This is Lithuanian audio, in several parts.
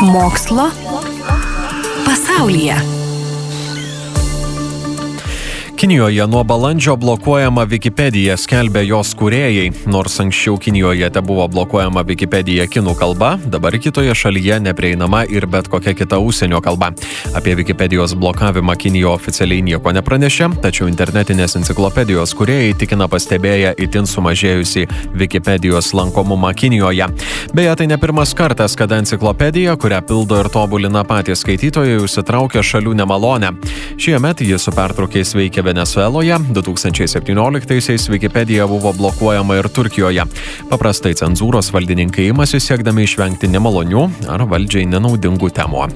Mokslo pasaulyje. Kinijoje nuo balandžio blokuojama Wikipedija, skelbia jos kūrėjai. Nors anksčiau Kinijoje te buvo blokuojama Wikipedija kinų kalba, dabar kitoje šalyje neprieinama ir bet kokia kita užsienio kalba. Apie Wikipedijos blokavimą Kinijoje oficialiai nieko nepranešė, tačiau internetinės enciklopedijos kūrėjai tikina pastebėję itin sumažėjusi Wikipedijos lankomumą Kinijoje. Beje, tai ne pirmas kartas, kada enciklopedija, kurią pildo ir tobulina patys skaitytojai, užsitraukia šalių nemalonę. Šiemet jis su pertraukiais veikia Venezueloje, 2017-aisiais Wikipedija buvo blokuojama ir Turkijoje. Paprastai cenzūros valdininkai imasi siekdami išvengti nemalonių ar valdžiai nenaudingų temų.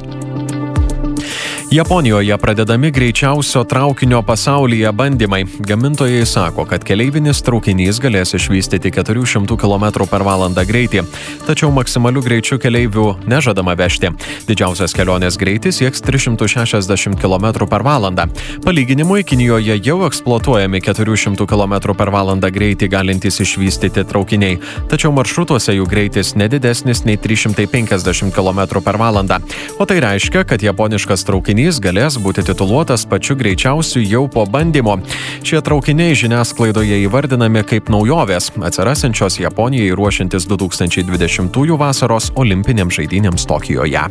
Japonijoje pradedami greičiausio traukinio pasaulyje bandymai. Gamintojai sako, kad keleivinis traukinys galės išvystyti 400 km per valandą greitį, tačiau maksimaliu greičiu keleivių nežadama vežti. Didžiausias kelionės greitis sieks 360 km per valandą. Palyginimui, Kinijoje jau eksploatuojami 400 km per valandą greitį galintys išvystyti traukiniai, tačiau maršrutuose jų greitis nedidesnis nei 350 km per valandą. O tai reiškia, kad japoniškas traukinys galės būti tituluotas pačiu greičiausiu jau po bandymo. Šie traukiniai žiniasklaidoje įvardinami kaip naujovės, atsirasančios Japonijai ruošiantis 2020 vasaros olimpinėms žaidynėms Tokijoje.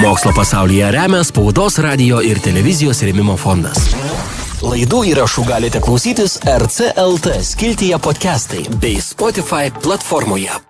Mokslo pasaulyje remia spaudos, radio ir televizijos rėmimo fondas. Laidų įrašų galite klausytis RCLT skiltyje podcastai bei Spotify platformoje.